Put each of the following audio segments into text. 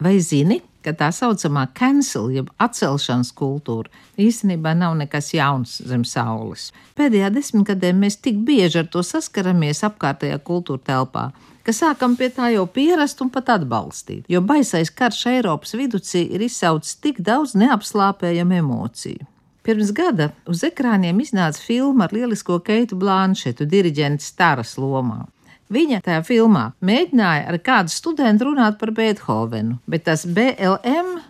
Vai zini, ka tā saucamā cancel, jeb atcelšanas kultūra, īstenībā nav nekas jauns zem saules. Pēdējā desmitgadē mēs tik bieži ar to saskaramies apkārtējā kultūra telpā, ka sākam pie tā jau pierast un pat atbalstīt, jo baisais karš Eiropas viducī ir izsaucis tik daudz neapslāpējamu emociju. Pirms gada uz ekrāniem iznāca filma ar lielisko Keitu Blanšetu, diriģenta Staras lomā. Viņa tajā filmā mēģināja ar kādu studentu runāt par Beethovenu, bet tas BLM,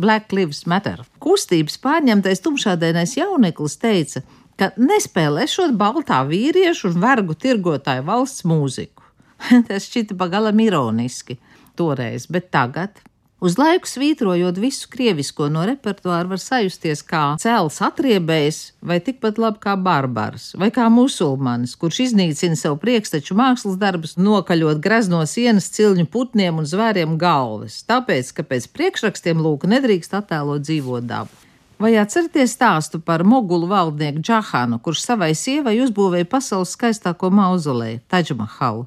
Black Lives Matter, kustības pārņemtais tumšādēnais jauneklis teica, ka nespēlēšot baltā vīriešu un vergu tirgotāju valsts mūziku. tas šķita pagalam ironiski toreiz, bet tagad Uz laiku svītrojot visu krievisko no repertuāra, var sajusties kā cēls atriebējs, vai tikpat labi kā barbars, vai kā musulmanis, kurš iznīcina sev priekšteču mākslas darbus, nokaļot grezno sienas cilņu putniem un zvēriem galvas, tāpēc, ka pēc priekšrakstiem lūk nedrīkst attēlot dzīvo dabu. Vai atceraties stāstu par mogulu valdnieku Džahanu, kurš savai sievai uzbūvēja pasaules skaistāko mauzoleju, Taģmahalu?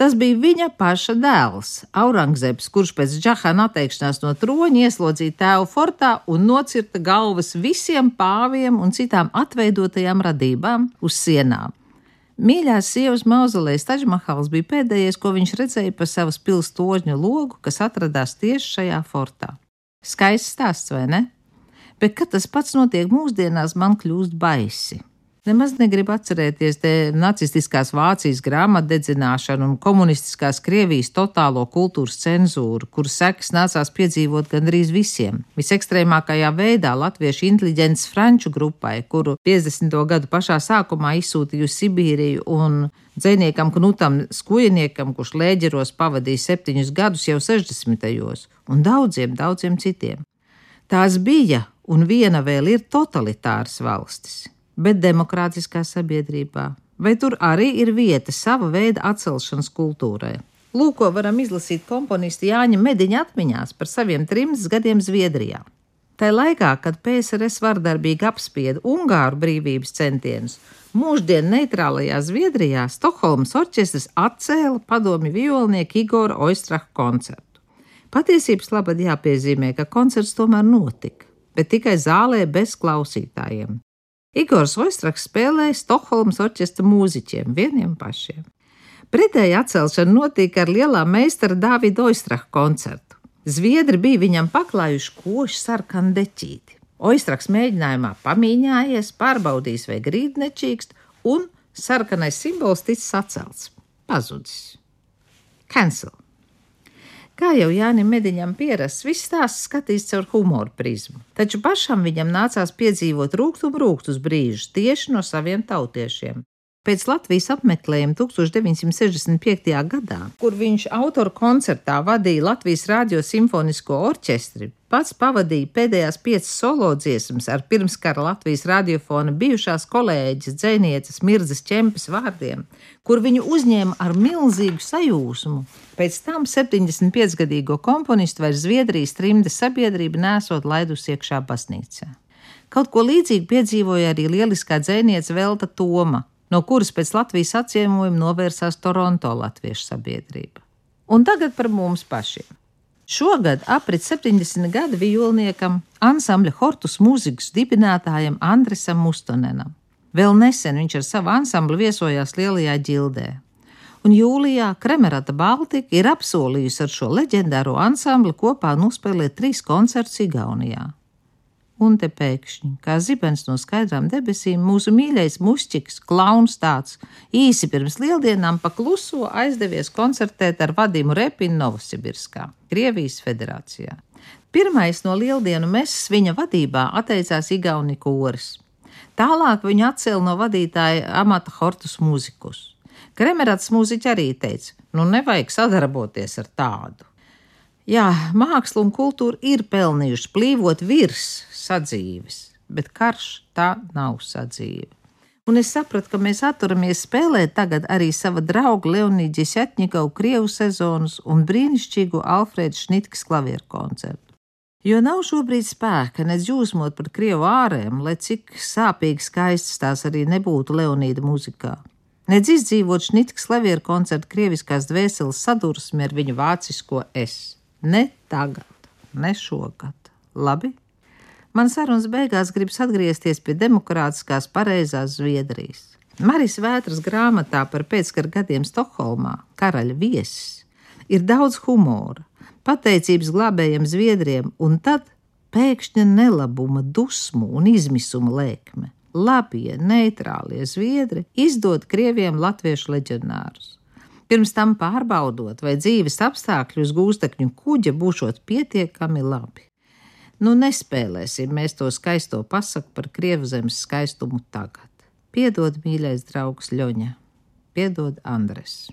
Tas bija viņa paša dēls, Aurangzebs, kurš pēc Džahana atteikšanās no troņa ieslodzīja tēvu fortā un nocirta galvas visiem pāviem un citām atveidotajām radībām uz sienām. Mīļās sievas mauzolejs Taģmahals bija pēdējais, ko viņš redzēja pa savas pilsētas tožņa logu, kas atradās tieši šajā fortā. Skaists stāsts, vai ne? Bet, kad tas pats notiek mūsdienās, man kļūst baisi. Nemaz negribu atcerēties te nacistiskās Vācijas grāmatdedzināšanu un komunistiskās Krievijas totālo kultūras cenzūru, kuras sekas nācās piedzīvot gandrīz visiem. Visekstrēmākajā veidā latviešu inteliģents franču grupai, kuru 50. gadu pašā sākumā izsūtīja uz Sibīriju un dziniekam Knutam Skujniekam, kurš lēģeros pavadīja septiņus gadus jau 60. un daudziem, daudziem citiem. Tās bija un viena vēl ir totalitāras valstis bet demokrātiskā sabiedrībā? Vai tur arī ir vieta sava veida atcelšanas kultūrai? Lūk, ko varam izlasīt komponistu Jāņa Mediņa atmiņās par saviem trimdus gadiem Zviedrijā. Tā laikā, kad PSRS vardarbīgi apspieda Ungāru brīvības centienus, mūždien neitrālajā Zviedrijā Stokholmas orķestris atcēla padomi violnieku Igora Oistraha koncertu. Patiesības labad jāpiezīmē, ka koncerts tomēr notika, bet tikai zālē bez klausītājiem. Igors Voistraks spēlēja Stokholmas orķestra mūziķiem, vieniem pašiem. Pretēji atcelšana notika ar lielā meistara Dāvida Oistraha koncertu. Zviedri bija viņam paklājuši košu sarkanu deķīti. Oistraks mēģinājumā pamīņājies, pārbaudījis, vai grīd nečīkst, un sarkanais simbols ticis atcelts. Pazudis. Cancel. Kā jau Jānis Mediņam pierasts, viss stāsts skatīts caur humoru prizmu, taču pašam viņam nācās piedzīvot rūktu un rūktus brīžus tieši no saviem tautiešiem. Pēc Latvijas apmeklējuma 1965. gadā, kur viņš autoru koncertā vadīja Latvijas Rādio simfonisko orķestri, pats pavadīja pēdējās piecas solo dziesmas ar pirmskara Latvijas radiofona bijušās kolēģis dzinieces Mirzas Čempes vārdiem, kur viņu uzņēma ar milzīgu sajūsmu. Pēc tam 75-gadīgo komponistu vairs Zviedrijas trimda sabiedrība nesot laidusi iekšā baznīcā. Kaut ko līdzīgu piedzīvoja arī lieliskā dzēniece Velta Toma, no kuras pēc Latvijas atciemojuma novērsās Toronto Latviešu sabiedrība. Un tagad par mums pašiem. Šogad aprit 70 gadi violniekam, ansambļa Hortus mūzikas dibinātājam Andresam Mustonenam. Vēl nesen viņš ar savu ansambli viesojās Lielajā ģildē. Un jūlijā Kremerata Baltika ir apsolījusi ar šo leģendāro ansambli kopā nospēlēt trīs koncertus Igaunijā. Un te pēkšņi, kā zibens no skaidrām debesīm, mūsu mīļais mušķiks, klauns tāds, īsi pirms lieldienām pakluso aizdevies koncertēt ar Vadimu Repinu Novosibirskā, Krievijas federācijā. Pirmais no lieldienu mesas viņa vadībā atteicās Igauni koris. Tālāk viņu atcēla no vadītāja amata Hortus mūzikus. Kremerats mūziķi arī teica, nu nevajag sadarboties ar tādu. Jā, māksla un kultūra ir pelnījuši plīvot virs sadzīves, bet karš tā nav sadzīve. Un es sapratu, ka mēs atturamies spēlēt tagad arī sava drauga Leonīģis Jatņikavu Krievu sezonas un brīnišķīgo Alfrēda Šnitkas klavieru koncertu. Jo nav šobrīd spēka nedz jūsmot par krievu ārēm, lai cik sāpīgi skaistas tās arī nebūtu Leonīda muzikā. Nedz izdzīvot šnitkas klavieru koncertu krieviskās dvēseles sadursmi ar viņu vācisko es. Ne tagad, ne šogad. Labi? Man sarunas beigās gribas atgriezties pie demokrātiskās pareizās Zviedrijas. Marijas Vētras grāmatā par pēckara gadiem Stokholmā, karaļa viesis, ir daudz humora, pateicības glābējiem Zviedriem, un tad pēkšņa nelabuma, dusmu un izmisuma lēkme. Labie, neitrālie zviedri izdod krieviem latviešu leģionārus. Pirms tam pārbaudot, vai dzīves apstākļi uz gūstekņu kuģa būšot pietiekami labi. Nu, nespēlēsim mēs to skaisto pasaku par krievu zemes skaistumu tagad. Piedod, mīļais draugs Ļoņa, piedod Andres.